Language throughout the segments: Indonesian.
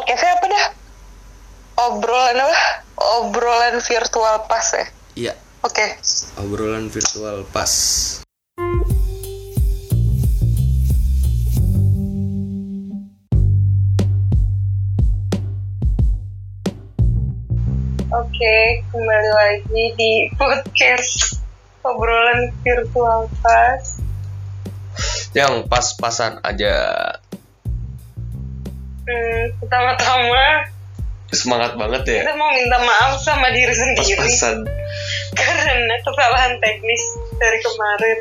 podcastnya apa dah? Obrolan apa? Obrolan virtual pas ya? Iya, Oke. obrolan virtual pas. Oke, kembali lagi di podcast obrolan virtual pas. Yang pas-pasan aja. Hmm, pertama-tama Semangat banget ya. kita mau minta maaf sama diri sendiri Pas-pasan. karena kesalahan teknis dari kemarin.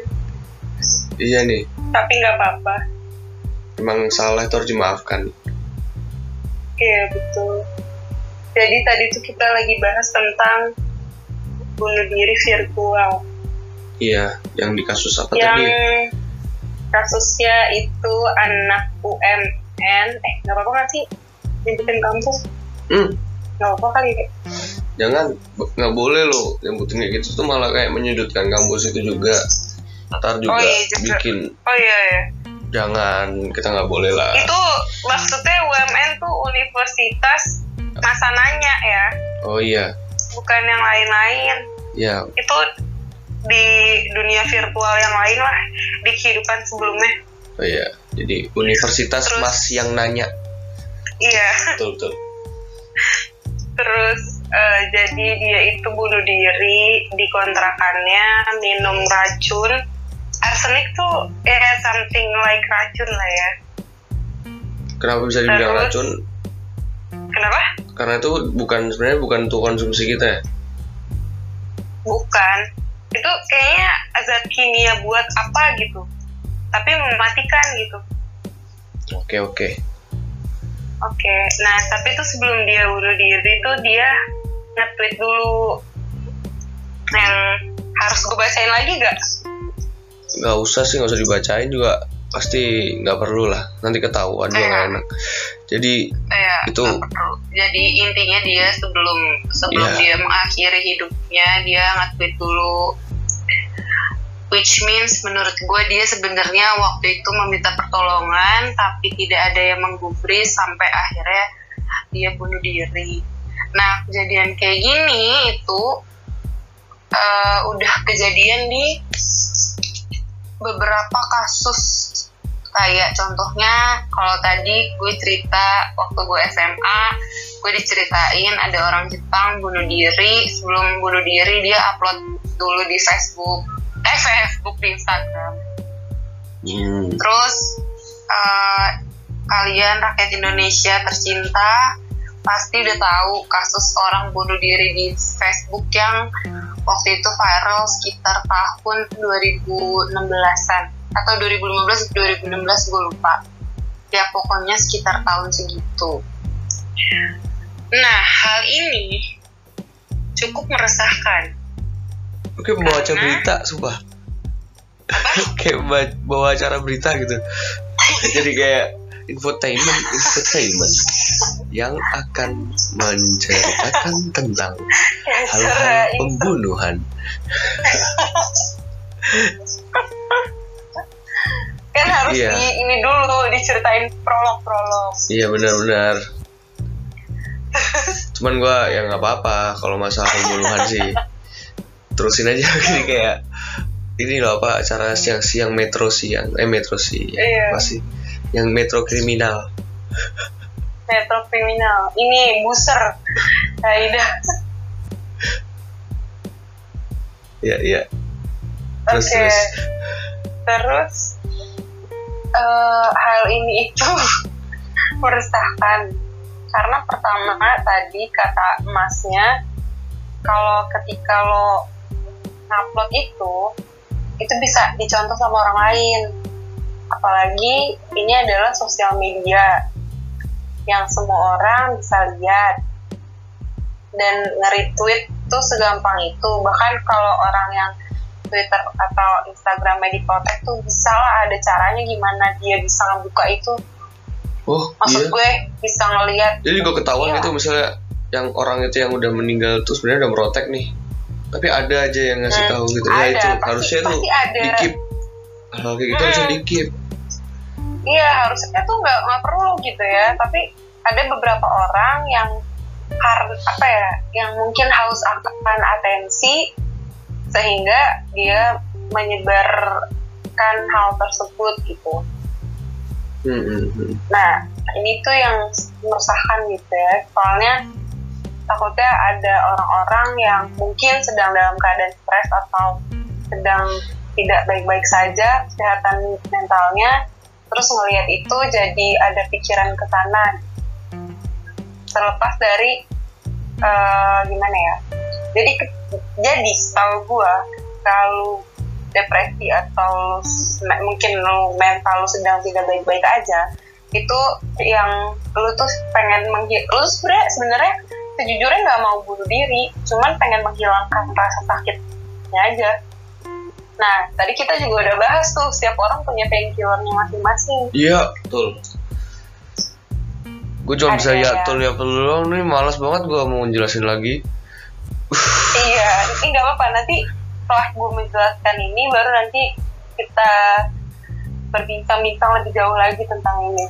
Iya nih. Tapi nggak apa-apa. Emang salah itu harus dimaafkan. Iya betul. Jadi tadi tuh kita lagi bahas tentang bunuh diri virtual. Iya, yang di kasus apa yang tadi? kasusnya itu anak UMN eh nggak apa-apa nggak sih? Nyebutin kampus. Hmm, nggak apa-apa kali ya jangan nggak boleh loh nyebutin kayak gitu tuh malah kayak menyudutkan kampus itu juga. Ntar juga Oh, iya juga. bikin oh iya ya jangan kita nggak boleh lah. itu maksudnya UMN tuh universitas masa nanya ya. Oh iya, bukan yang lain-lain. Ya itu di dunia virtual yang lain lah di kehidupan sebelumnya. Oh iya, jadi universitas Terus- mas yang nanya. iya Betul betul. terus eh, jadi dia itu bunuh diri di kontrakannya minum racun arsenik tuh ya something like racun lah ya Kenapa bisa dibilang Terus? racun? kenapa Karena itu bukan sebenarnya bukan untuk konsumsi kita ya. bukan itu kayaknya zat kimia buat apa gitu tapi mematikan gitu Oke oke. oke nah tapi tuh sebelum dia bunuh diri tuh dia nge-tweet dulu yang harus gue bacain lagi gak? Nggak usah sih nggak usah dibacain juga pasti nggak perlu lah. Nanti ketahuan juga nggak Iya. enak. Jadi Ya, Itu-. Jadi intinya dia sebelum sebelum Iya. dia mengakhiri hidupnya dia nge-tweet dulu which means menurut gue dia sebenarnya waktu itu meminta pertolongan tapi tidak ada yang menggubris sampai akhirnya dia bunuh diri. Nah kejadian kayak gini itu eh, udah kejadian di beberapa kasus. Kayak contohnya kalau tadi gue cerita waktu gue SMA gue diceritain ada orang Jepang bunuh diri. Sebelum bunuh diri dia upload dulu di Facebook eh Facebook di Instagram. Hmm, terus eh, kalian rakyat Indonesia tercinta pasti udah tahu kasus orang bunuh diri di Facebook yang waktu itu viral sekitar tahun 2016an atau 2015 2016 gue lupa. Ya pokoknya sekitar tahun segitu. Nah hal ini cukup meresahkan acara Karena- berita sumpah. kayak ba- bawa acara berita gitu. Jadi kayak infotainment infotainment yang akan menceritakan tentang hal-hal pembunuhan. kan harus Iya. di ini dulu diceritain prolog-prolog Iya benar-benar. Cuman gua ya nggak apa-apa kalau masalah pembunuhan sih. Terusin aja gini kayak ini loh apa acara siang-siang metro siang eh metro siang Iya. masih yang metro kriminal. metro kriminal ini buser Aida Iya iya. Terus Oke. terus. terus eh, hal ini itu meresahkan karena pertama tadi kata emasnya kalau ketika lo ngupload itu itu bisa dicontoh sama orang lain apalagi ini adalah sosial media yang semua orang bisa lihat dan nge-retweet tuh segampang itu bahkan kalau orang yang Twitter atau Instagramnya diprotek tuh bisa lah ada caranya gimana dia bisa ngebuka itu Oh maksud iya. gue bisa ngelihat Jadi juga ketahuan Iya. gitu misalnya yang orang itu yang udah meninggal tuh sebenarnya udah merotek nih. Tapi ada aja yang ngasih Hmm, tahu gitu. ada, ya itu pasti- harusnya tuh pasti ada. di keep. Hal kayak gitu Hmm. harusnya di keep. iya harusnya tuh nggak nggak perlu gitu ya tapi ada beberapa orang yang harus apa ya yang mungkin haus akan atensi sehingga dia menyebarkan hal tersebut gitu Hmm, hmm, hmm. Nah, ini tuh yang meresahkan gitu ya. Soalnya takutnya ada orang-orang yang mungkin sedang dalam keadaan stres atau sedang tidak baik-baik saja kesehatan mentalnya, terus ngelihat itu jadi ada pikiran ke sana. Terlepas dari eh, gimana ya? Jadi ke- jadi setahu gua kalau depresi atau mungkin lu mental lu sedang tidak baik-baik aja itu yang lu tuh pengen menghil lu sebenarnya sejujurnya nggak mau bunuh diri cuman pengen menghilangkan rasa sakitnya aja nah tadi kita juga udah bahas tuh setiap orang punya painkillernya masing-masing Iya, betul. Gue cuma bisa ya betul ya doang nih, malas banget gue mau jelasin lagi. iya ini nggak apa-apa nanti setelah gue menjelaskan ini baru nanti kita berbincang-bincang lebih jauh lagi tentang ini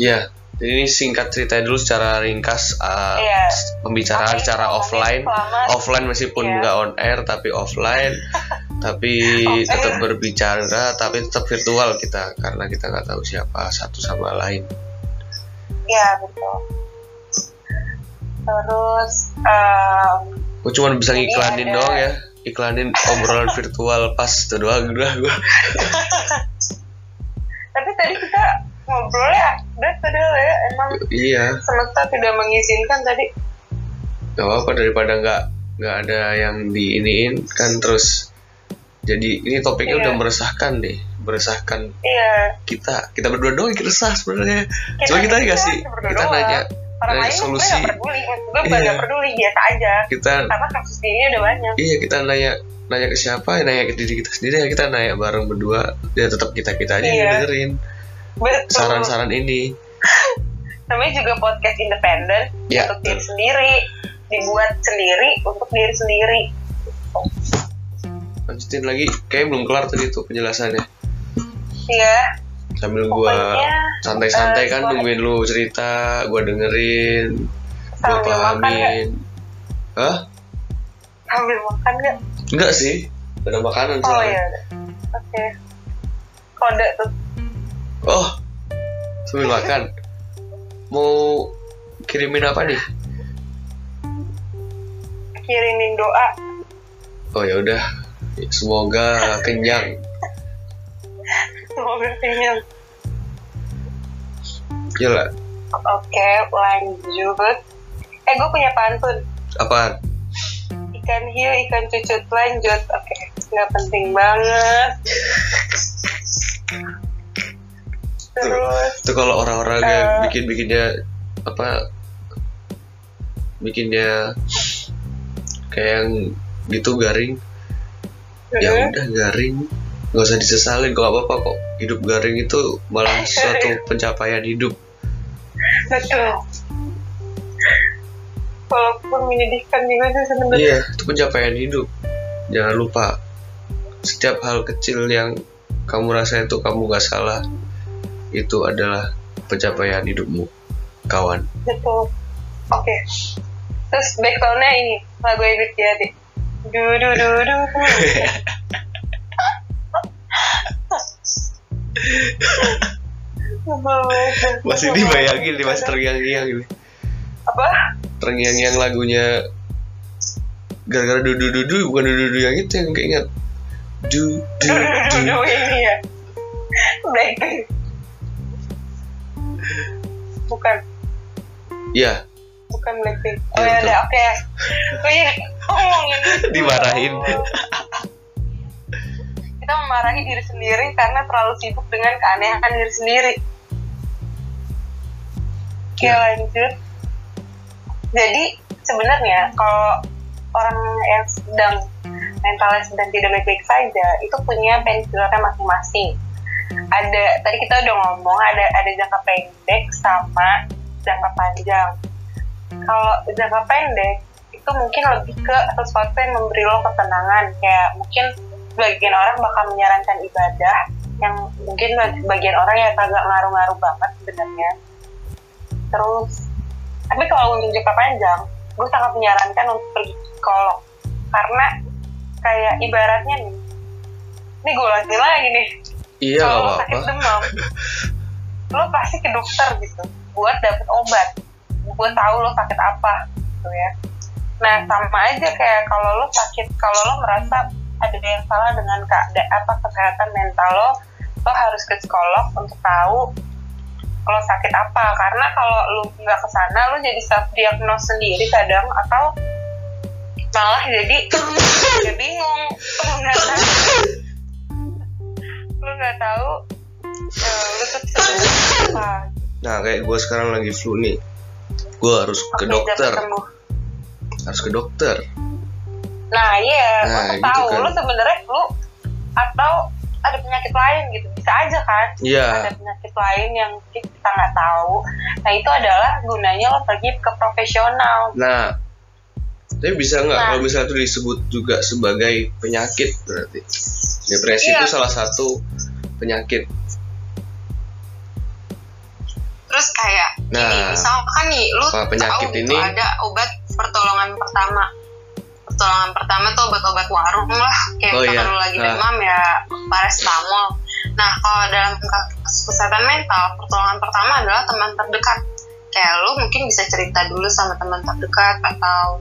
Iya, jadi ini singkat cerita dulu secara ringkas uh, Iya. pembicaraan Oke, secara offline, selama- offline meskipun Iya. nggak on air tapi offline, tapi Oke. tetap berbicara tapi tetap virtual kita karena kita nggak tahu siapa satu sama lain. ya betul terus em, Gue cuma bisa ngiklanin ada- doang ya, iklanin obrolan virtual pas itu doang gue. tapi tadi kita ngobrol ya. Udah padahal ya. Emang iya, semesta tidak mengizinkan tadi. Nggak apa-apa daripada nggak nggak ada yang diiniin kan terus. Jadi ini topiknya Iya. udah meresahkan deh, meresahkan iya. kita. Kita berdua doang yang resah sebenarnya. Kita- cuma kita kita kasih berdua kita nanya orang nanya lain gue solusi. gak peduli. Gue bukan Iya. gak peduli biasa aja. Kita karena kasus ini udah banyak. Iya kita nanya nanya ke siapa ya nanya ke diri kita sendiri ya kita nanya bareng berdua ya tetap kita kita aja yang Iya. dengerin betul saran-saran ini. Namanya juga podcast independen Ya, untuk diri sendiri dibuat sendiri untuk diri sendiri. Lanjutin lagi kayak belum kelar tadi tuh penjelasannya. Iya. Sambil gua santai-santai eh, kan gua- nungguin lu cerita gua dengerin gua pahamin hah? Sambil makan nggak? Enggak sih Gak ada makanan oh soalnya. iya oke. Kode tuh Oh, sambil makan. Mau kirimin apa nih? kirimin doa Oh ya udah. Semoga kenyang. semoga kenyang Gila. oke lanjut eh gue punya pantun Apaan? ikan hiu ikan cucut lanjut oke nggak penting banget terus Itu kalau orang-orang yang Eh. bikin-bikinnya apa? Bikinnya kayak yang gitu garing. Ya mm, udah garing. Gak usah disesalin kok apa-apa kok. Hidup garing itu malah suatu pencapaian hidup. betul walaupun menyedihkan juga sih sebenarnya Iya, itu pencapaian hidup. Jangan lupa, setiap hal kecil yang kamu rasa itu kamu gak salah, itu adalah pencapaian hidupmu, kawan. betul oke terus backgroundnya ini lagu Ebit Yadi du du du du du. Masih dibayangin nih, masih terngiang-ngiang ini. apa Terngiang-ngiang lagunya gara-gara dudu-dudu, bukan dudu-dudu yang itu yang keinget. Du, du, du du du du. du ini ya Blackpink bukan. Ya, bukan Blackpink oh Iya, ya betul. ada oke. Gue ya ngomongin Dimarahin. kita memarahi diri sendiri karena terlalu sibuk dengan keanehan diri sendiri. Oke Ya. lanjut. Jadi sebenarnya kalau orang yang sedang mentalnya sedang tidak baik-baik saja itu punya painkillernya masing-masing ada tadi kita udah ngomong ada ada jangka pendek sama jangka panjang. Kalau jangka pendek itu mungkin lebih ke sesuatu yang memberi lo ketenangan. Kayak mungkin bagian orang bakal menyarankan ibadah yang mungkin bagian orang yang agak ngaruh-ngaruh banget sebenarnya. Terus tapi kalau untuk jangka panjang gue sangat menyarankan untuk pergi psikolog. Karena kayak ibaratnya nih ini gue lagi lagi nih iya kalau lo sakit demam lo pasti ke dokter gitu buat dapet obat. Buat tahu lo sakit apa gitu ya. Nah sama aja kayak kalau lo sakit kalau lo merasa ada yang salah dengan keadaan apa kesehatan mental lo lo harus ke psikolog untuk tahu lo sakit apa. Karena kalau lo nggak ke sana lo jadi self diagnose sendiri kadang atau malah jadi jadi bingung lo nggak tahu tuh sebenarnya apa nah kayak gue sekarang lagi flu nih gue harus ke Oke, dokter dapat sembuh. harus ke dokter Nah iya, Nah, untuk gitu tahu kan. lu sebenarnya flu atau ada penyakit lain gitu bisa aja kan? Iya. Ada penyakit lain yang kita nggak tahu. Nah itu adalah gunanya lo pergi ke profesional. nah tapi bisa nggak Nah. kalau misalnya itu disebut juga sebagai penyakit berarti depresi Iya. itu salah satu penyakit Terus kayak Nah, gini, misalkan nih lu apa penyakit tahu gitu ini? ada obat pertolongan pertama. Pertolongan pertama tuh obat-obat warung lah, kayak Oh, iya. lu lagi Nah. demam ya paracetamol. Nah kalau dalam kasus kesehatan mental, pertolongan pertama adalah teman terdekat. Kayak lu mungkin bisa cerita dulu sama teman terdekat atau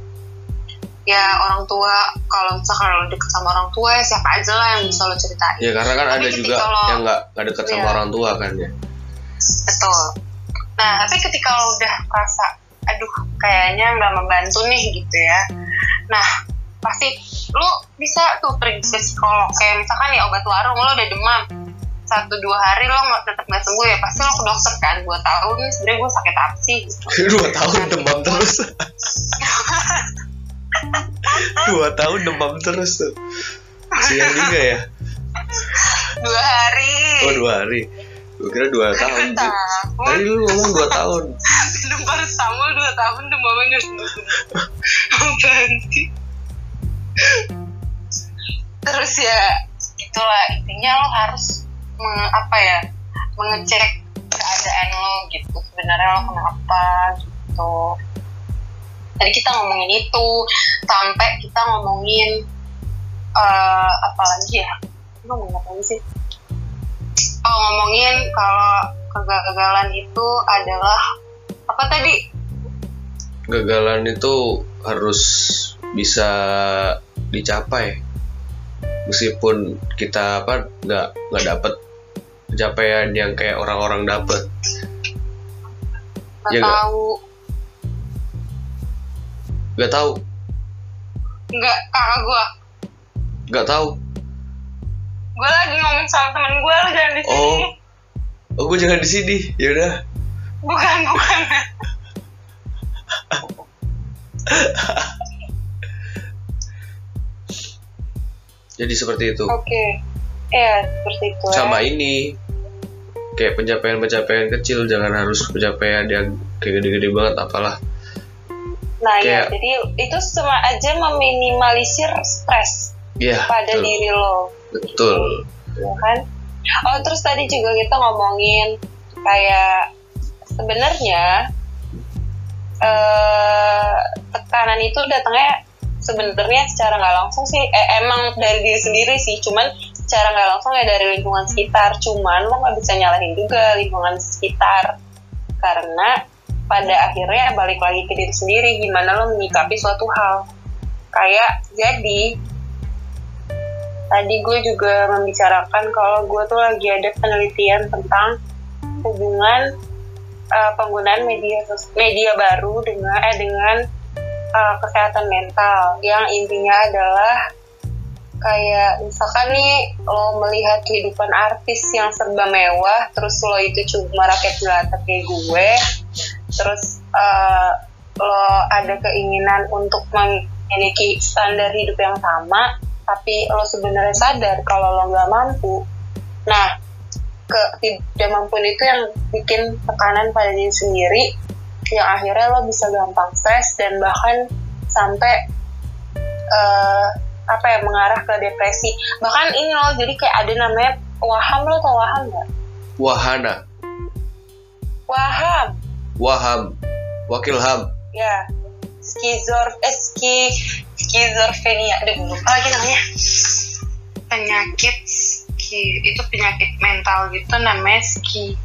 ya orang tua kalau misalkan lo deket sama orang tua ya siapa aja lah yang bisa lo ceritain ya karena kan Tapi ada juga lo- yang nggak nggak dekat sama Iya. orang tua kan ya Betul. Nah, tapi ketika lo udah merasa, aduh, kayaknya nggak membantu nih gitu ya. Nah, pasti lo bisa tuh pergi ke psikolog. Kayak misalkan ya obat warung, lo udah demam. Satu dua hari lo nggak tetap nggak sembuh ya pasti lo ke dokter kan buat tahu nih sebenarnya gue sakit apa sih gitu. dua tahun demam terus dua tahun demam terus tuh. Siang juga ya? Dua hari. Oh dua hari. Gue kira dua tahun tadi lu ngomong dua tahun. Minum paracetamol dua tahun demamnya sih terus ya itulah intinya lo harus meng- apa ya mengecek keadaan lo gitu. Sebenarnya lo kenapa gitu. Tadi kita ngomongin itu sampai kita ngomongin eh apa lagi ya? Ngomongin apa lagi sih. Oh ngomongin kalau kegagalan itu adalah apa tadi? Gagalan itu harus bisa dicapai. Meskipun kita apa nggak nggak dapet pencapaian yang kayak orang-orang dapet. Nggak Iya nggak? tahu. Nggak tahu nggak kakak gue nggak tahu. Gue lagi ngomong sama temen gue lo jangan di sini. Oh. Oh gue jangan di sini. Yaudah bukan bukan. Jadi seperti itu. Oke. Ya seperti itu ya. sama ini. Kayak pencapaian-pencapaian kecil. Jangan harus pencapaian yang kayak gede-gede banget apalah nah ya kayak- jadi itu cuma aja meminimalisir stres Iya pada betul. diri lo. Betul. Ya kan? Oh terus tadi juga kita ngomongin kayak sebenarnya eh tekanan itu datangnya sebenarnya secara nggak langsung sih. Eh, emang dari diri sendiri sih cuman secara nggak langsung ya dari lingkungan sekitar. Cuman lo nggak bisa nyalahin juga lingkungan sekitar. Karena pada akhirnya balik lagi ke diri sendiri gimana lo menyikapi suatu hal. Kayak jadi tadi gue juga membicarakan kalau gue tuh lagi ada penelitian tentang hubungan uh, penggunaan media media baru dengan eh dengan uh, kesehatan mental. Yang intinya adalah kayak misalkan nih lo melihat kehidupan artis yang serba mewah terus lo itu cuma rakyat jelata kayak gue terus uh, lo ada keinginan untuk memiliki standar hidup yang sama tapi lo sebenarnya sadar kalau lo nggak mampu. Nah tidak mampu itu yang bikin tekanan pada diri sendiri yang akhirnya lo bisa gampang stres dan bahkan sampai eh, apa ya mengarah ke depresi. Bahkan ini lo jadi kayak ada namanya waham lo tau waham nggak? Wahana. Waham waham wakil ham ya skizor eh ski skizofrenia aduh lupa lagi namanya. Penyakit ski itu penyakit mental gitu namanya ski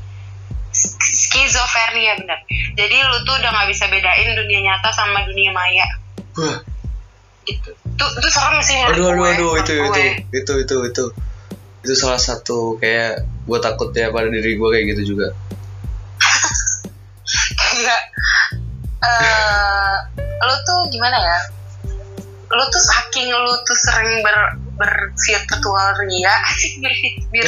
skizofrenia bener. Jadi lu tuh udah nggak bisa bedain dunia nyata sama dunia maya. Wah, gitu tuh itu serem sih aduh aduh aduh menurut itu itu gue. itu itu itu. Itu salah satu kayak gue takutnya pada diri gue kayak gitu juga kayak eh lu tuh gimana ya? Lu tuh saking lu tuh sering ber bervirtual ria asik ria.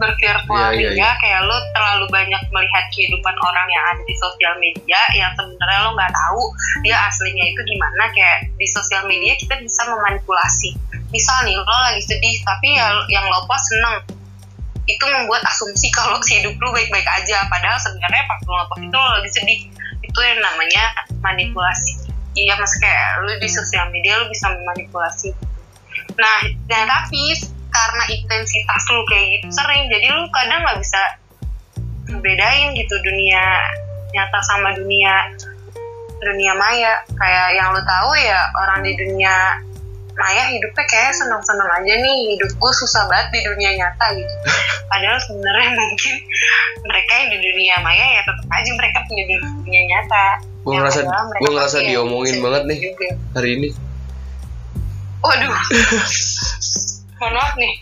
bervirtual Iya, iya, ria iya. kayak lu terlalu banyak melihat kehidupan orang yang ada di sosial media yang sebenarnya lo nggak tahu dia aslinya itu gimana. Kayak di sosial media kita bisa memanipulasi. Misal nih lo lagi sedih tapi ya yang lo post seneng itu membuat asumsi kalau si hidup lu baik-baik aja. Padahal sebenarnya pas lu ngepost itu lo lagi sedih. Itu yang namanya manipulasi. Iya mas kayak lu di sosial media lu bisa memanipulasi. Nah dan tapi karena intensitas lu kayak gitu sering jadi lu kadang nggak bisa bedain gitu dunia nyata sama dunia dunia maya. Kayak yang lu tahu ya orang di dunia maya hidupnya kayak senang-senang aja nih. Hidup gue susah banget di dunia nyata gitu. Padahal sebenarnya mungkin mereka yang di dunia maya ya tetap aja mereka punya dunia nyata. Gue Yang ngerasa gue ngerasa diomongin banget nih juga. hari ini. Waduh. Mohon maaf nih.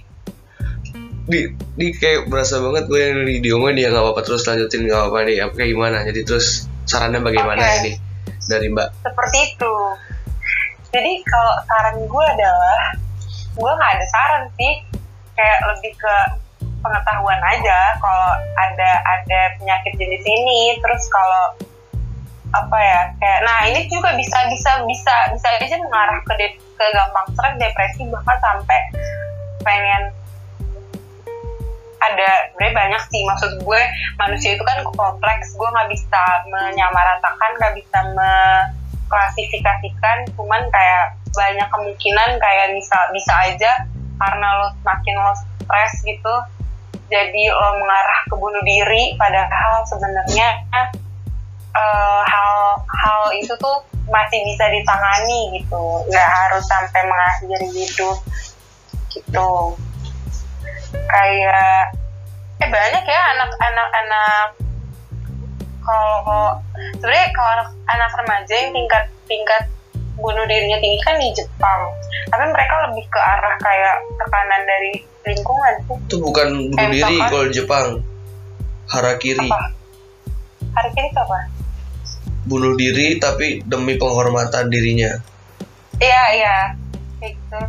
Di di kayak berasa banget gue yang di diomongin ya nggak apa-apa terus lanjutin nggak apa-apa nih. Apa kayak gimana? Jadi terus sarannya bagaimana Oke. ini dari mbak? Seperti itu jadi kalau saran gue adalah gue nggak ada saran sih. Kayak lebih ke pengetahuan aja kalau ada ada penyakit jenis ini. Terus kalau apa ya kayak nah ini juga bisa bisa bisa bisa aja mengarah ke de- ke gampang stres depresi bahkan sampai pengen ada sebenarnya banyak sih. Maksud gue manusia itu kan kompleks. Gue nggak bisa menyamaratakan nggak bisa mengklasifikasikan cuman kayak banyak kemungkinan kayak bisa bisa aja karena lo semakin lo stres gitu jadi lo mengarah ke bunuh diri. Padahal sebenarnya eh, hal hal itu tuh masih bisa ditangani gitu. Nggak harus sampai mengakhiri hidup gitu. Kayak eh banyak ya anak-anak anak kalau sebenarnya kalau anak, anak remaja yang tingkat tingkat bunuh dirinya tinggi kan di Jepang. Tapi mereka lebih ke arah kayak tekanan dari lingkungan sih? Itu bukan bunuh Eh, diri kalau di Jepang. Harakiri apa? Hari ini tuh apa? Bunuh diri tapi demi penghormatan dirinya. Iya iya. Gitu.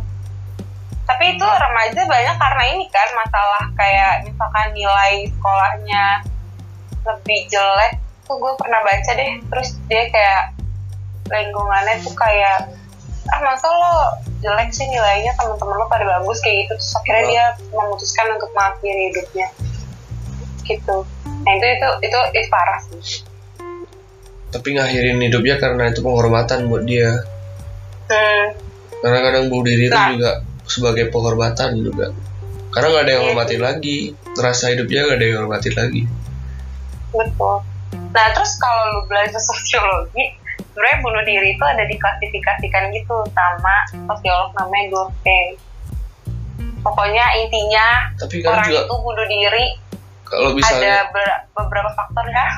Tapi itu remaja banyak karena ini kan masalah kayak misalkan nilai sekolahnya lebih jelek tuh gue pernah baca deh terus dia kayak lingkungannya tuh kayak ah masa lo jelek sih nilainya teman-teman lo pada bagus kayak gitu. Terus akhirnya dia memutuskan untuk mengakhiri hidupnya. Gitu. Nah itu itu itu, itu parah sih. Tapi ngakhirin hidupnya karena itu penghormatan buat dia. Hmm, karena kadang bunuh diri itu Nah. juga sebagai penghormatan juga. Karena nggak ada yang Iya. hormatin lagi. Ngerasa hidupnya nggak ada yang hormatin lagi. Betul. Nah, terus kalau lu belajar sosiologi, sebenarnya bunuh diri itu ada diklasifikasikan gitu sama sosiolog namanya Durkheim. Pokoknya intinya tapi kan orang juga itu bunuh diri kalau ada misalnya ber- beberapa faktor ya.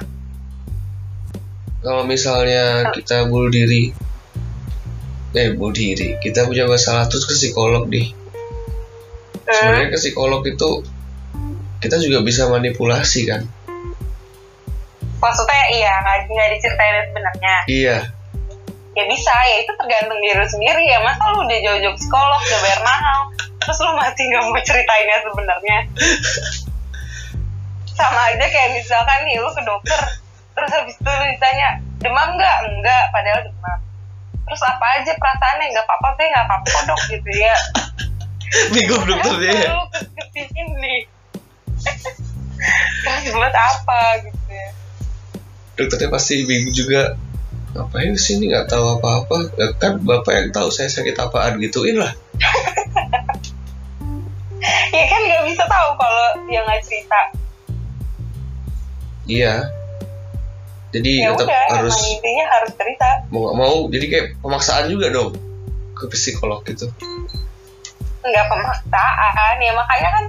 kalau misalnya kita bunuh diri eh bunuh diri kita punya masalah terus ke psikolog nih Hmm, sebenarnya ke psikolog itu kita juga bisa manipulasi kan maksudnya iya nggak nggak diceritain sebenarnya. iya. Ya bisa, ya itu tergantung diri lu sendiri ya. Masa lu udah jauh-jauh psikolog, udah bayar mahal, terus lu masih nggak mau ceritainnya sebenarnya. sama aja kayak misalkan nih lu ke dokter terus habis itu lu ditanya demam nggak? Enggak padahal demam. Terus apa aja perasaannya? Nggak apa-apa sih nggak apa-apa dok gitu ya. Bingung dokternya ya lu ke ke sini terus buat apa gitu dokternya pasti bingung juga ngapain sini? Nggak tahu apa-apa. Ya kan bapak yang tahu saya sakit apaan gituin lah. Ya kan nggak bisa tahu kalau dia nggak cerita. Iya. Jadi ya tetap udah harus intinya harus cerita. Mau nggak mau jadi kayak pemaksaan juga dong ke psikolog gitu. Nggak pemaksaan ya makanya kan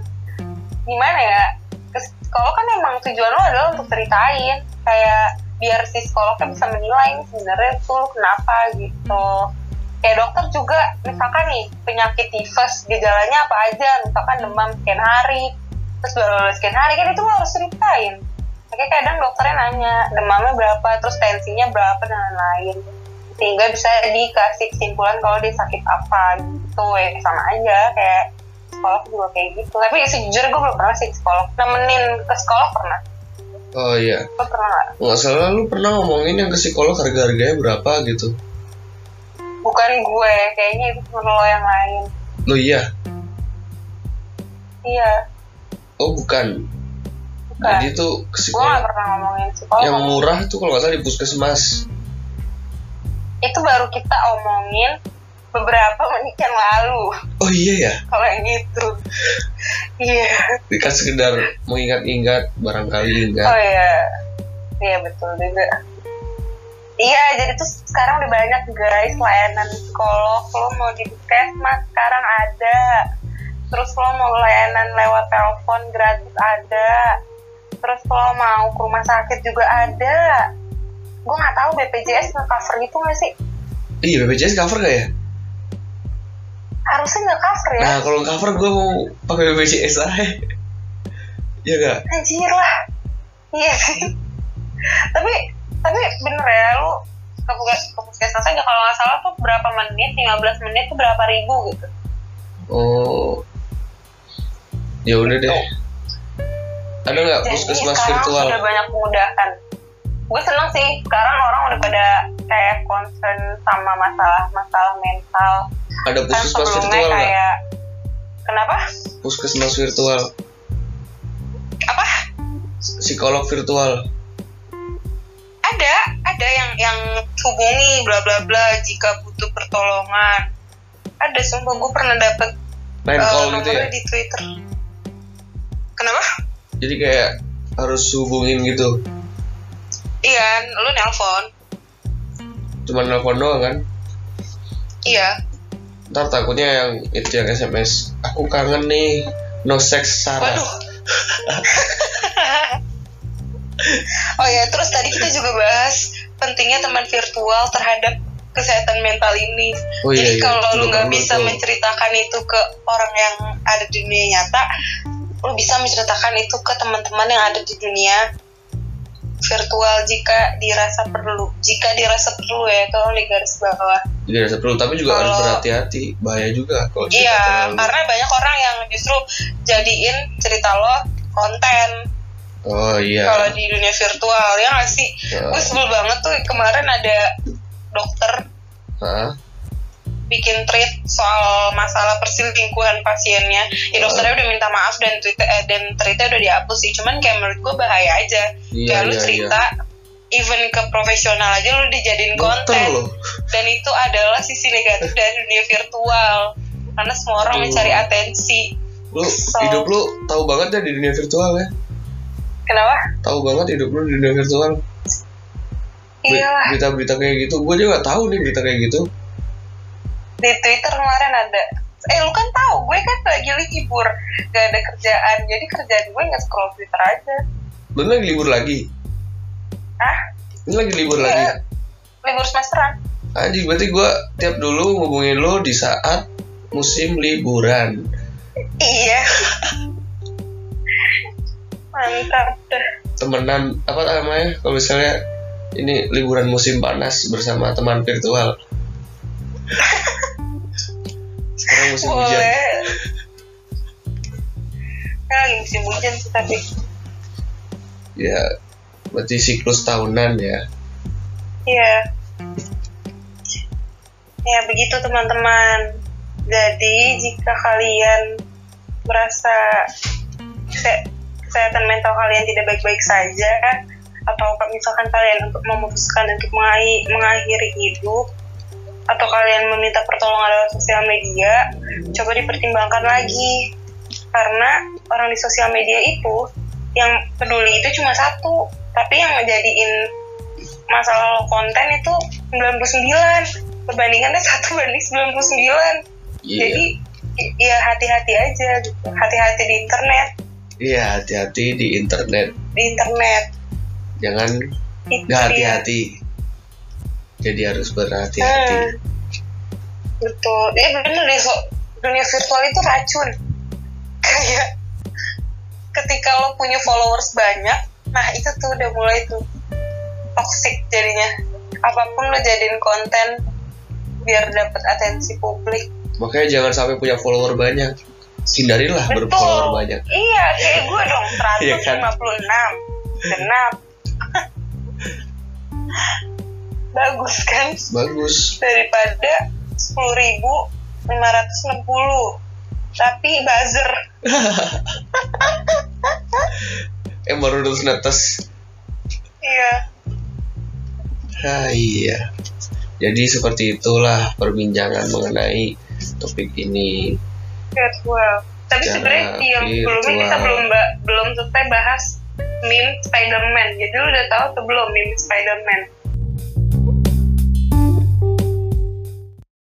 gimana ya ke psikolog kan emang tujuan lo adalah untuk ceritain. Kayak biar si psikolognya bisa menilai ini sebenarnya tuh lu kenapa gitu. Kayak dokter juga misalkan nih penyakit tifus gejalanya apa aja. Misalkan demam sekian hari terus baru sekian hari kan itu lo harus ceritain Makanya kadang dokternya nanya demamnya berapa terus tensinya berapa dan lain-lain. Sehingga bisa dikasih kesimpulan kalau dia sakit apa gitu. Ya sama aja kayak psikolog juga kayak gitu. Tapi sejujurnya gue belum pernah sih psikolog nemenin ke sekolah pernah oh iya. Lo pernah nggak? Nggak salah lu pernah ngomongin yang ke psikolog harga harganya berapa gitu? Bukan gue kayaknya itu temen lo yang lain. Lo iya? Iya. Oh bukan. Bukan. Jadi tuh ke gue gak psikolog pernah ngomongin psikolog. Yang murah tuh kalau nggak salah di puskesmas. Itu baru kita omongin beberapa menit yang lalu. Oh iya ya? Kalau yang itu iya. Kan sekedar mengingat-ingat barangkali oh ingat iya. Iya betul juga. Iya jadi tuh sekarang udah banyak guys layanan psikolog. Lo mau di puskesmas sekarang ada. Terus lo mau layanan lewat telepon gratis ada. Terus lo mau ke rumah sakit juga ada. Gue nggak tahu BPJS nge-cover gitu nggak sih? Iya BPJS cover gak ya harusnya nggak cover ya. Nah kalau cover gue mau pakai BPJS aja ya gak anjir lah. Iya sih. Tapi tapi bener ya lu ke puskes- ke puskesmas aja kalau nggak salah tuh berapa menit 15 menit tuh berapa ribu gitu. Oh. Ya udah deh. Ada nggak puskesmas virtual? sudah banyak kemudahan gue seneng sih. Sekarang orang udah pada kayak concern sama masalah-masalah mental ada kan puskesmas virtual nggak? kayak kenapa? Puskesmas virtual. Apa? Psikolog virtual. Ada ada yang yang hubungi bla bla bla jika butuh pertolongan. Ada sumpah gue pernah dapet line eh, call gitu ya? di Twitter. Kenapa? Jadi kayak harus hubungin gitu? Iya lu nelpon. Cuma nelfon doang kan? Iya ntar takutnya yang itu yang SMS aku kangen nih no sex Sarah. Waduh. Oh ya terus tadi kita juga bahas pentingnya teman virtual terhadap kesehatan mental ini. Oh iya Jadi iya kalau lu Juga nggak bisa tuh. menceritakan itu ke orang yang ada di dunia nyata, lu bisa menceritakan itu ke teman-teman yang ada di dunia virtual jika dirasa perlu. Jika dirasa perlu ya, kalau di garis bawah. Jadi rasa perlu tapi juga harus Kalau- berhati-hati bahaya juga kalau Iya, terlalu. karena banyak orang yang justru jadiin cerita lo konten oh iya kalau di dunia virtual ya nggak sih? Ya. Gue sebel banget tuh kemarin ada dokter Hah? Bikin tweet soal masalah perselingkuhan pasiennya. Ya dokternya udah minta maaf dan tweet eh, dan tweetnya udah dihapus sih. Cuman kayak menurut gue bahaya aja. Iya, kayak lu iya, cerita even ke profesional aja lu dijadiin dokter konten. Loh dan itu adalah sisi negatif dari dunia virtual. Karena semua orang Aduh. mencari atensi. Lu So- hidup lu tahu banget ya di dunia virtual ya? Kenapa? Tahu banget hidup lu di dunia virtual. Iya berita-berita kayak gitu. Gue juga tahu nih berita kayak gitu di twitter kemarin ada. Eh lu kan tahu gue kan lagi libur gak ada kerjaan. Jadi kerjaan gue nggak scroll twitter aja. Lu lagi libur lagi? Ah ini lagi libur Iya. lagi? Libur semesteran. Anjing berarti gue tiap dulu ngubungin lu di saat musim liburan. Iya. Mantap temenan apa namanya? Kalau misalnya ini liburan musim panas bersama teman virtual sekarang musim hujan Boleh. Kan lagi musim hujan sih tapi. ya berarti siklus tahunan ya Iya. Ya begitu teman-teman. Jadi jika kalian merasa kese- kesehatan mental kalian tidak baik-baik saja atau misalkan kalian untuk memutuskan untuk mengakhiri hidup atau kalian meminta pertolongan lewat sosial media, coba dipertimbangkan lagi. Karena orang di sosial media itu yang peduli itu cuma satu, tapi yang ngejadiin masalah lo konten itu 99 perbandingannya satu banding 99 iya. Jadi ya hati-hati aja gitu. Hati-hati di internet. Iya hati-hati di internet. Di internet. Jangan nggak hati-hati jadi harus berhati-hati. Hmm. betul. Ya bener deh so dunia virtual itu racun. Kayak ketika lo punya followers banyak nah itu tuh udah mulai tuh toxic jadinya. Apa pun lo jadiin konten biar dapat atensi publik. Makanya jangan sampai punya follower banyak. Hindarilah berfollower banyak. Iya kayak gue dong Iya kan? 156 genap bagus kan? Bagus. Daripada 10.560 tapi buzzer. Eh baru terus netes. Iya. Ah iya. Jadi seperti itulah perbincangan mengenai topik ini. Virtual tapi sebenarnya yang sebelumnya kita belum belum selesai bahas meme Spider-Man. Jadi lu udah tahu tuh belum meme Spider-Man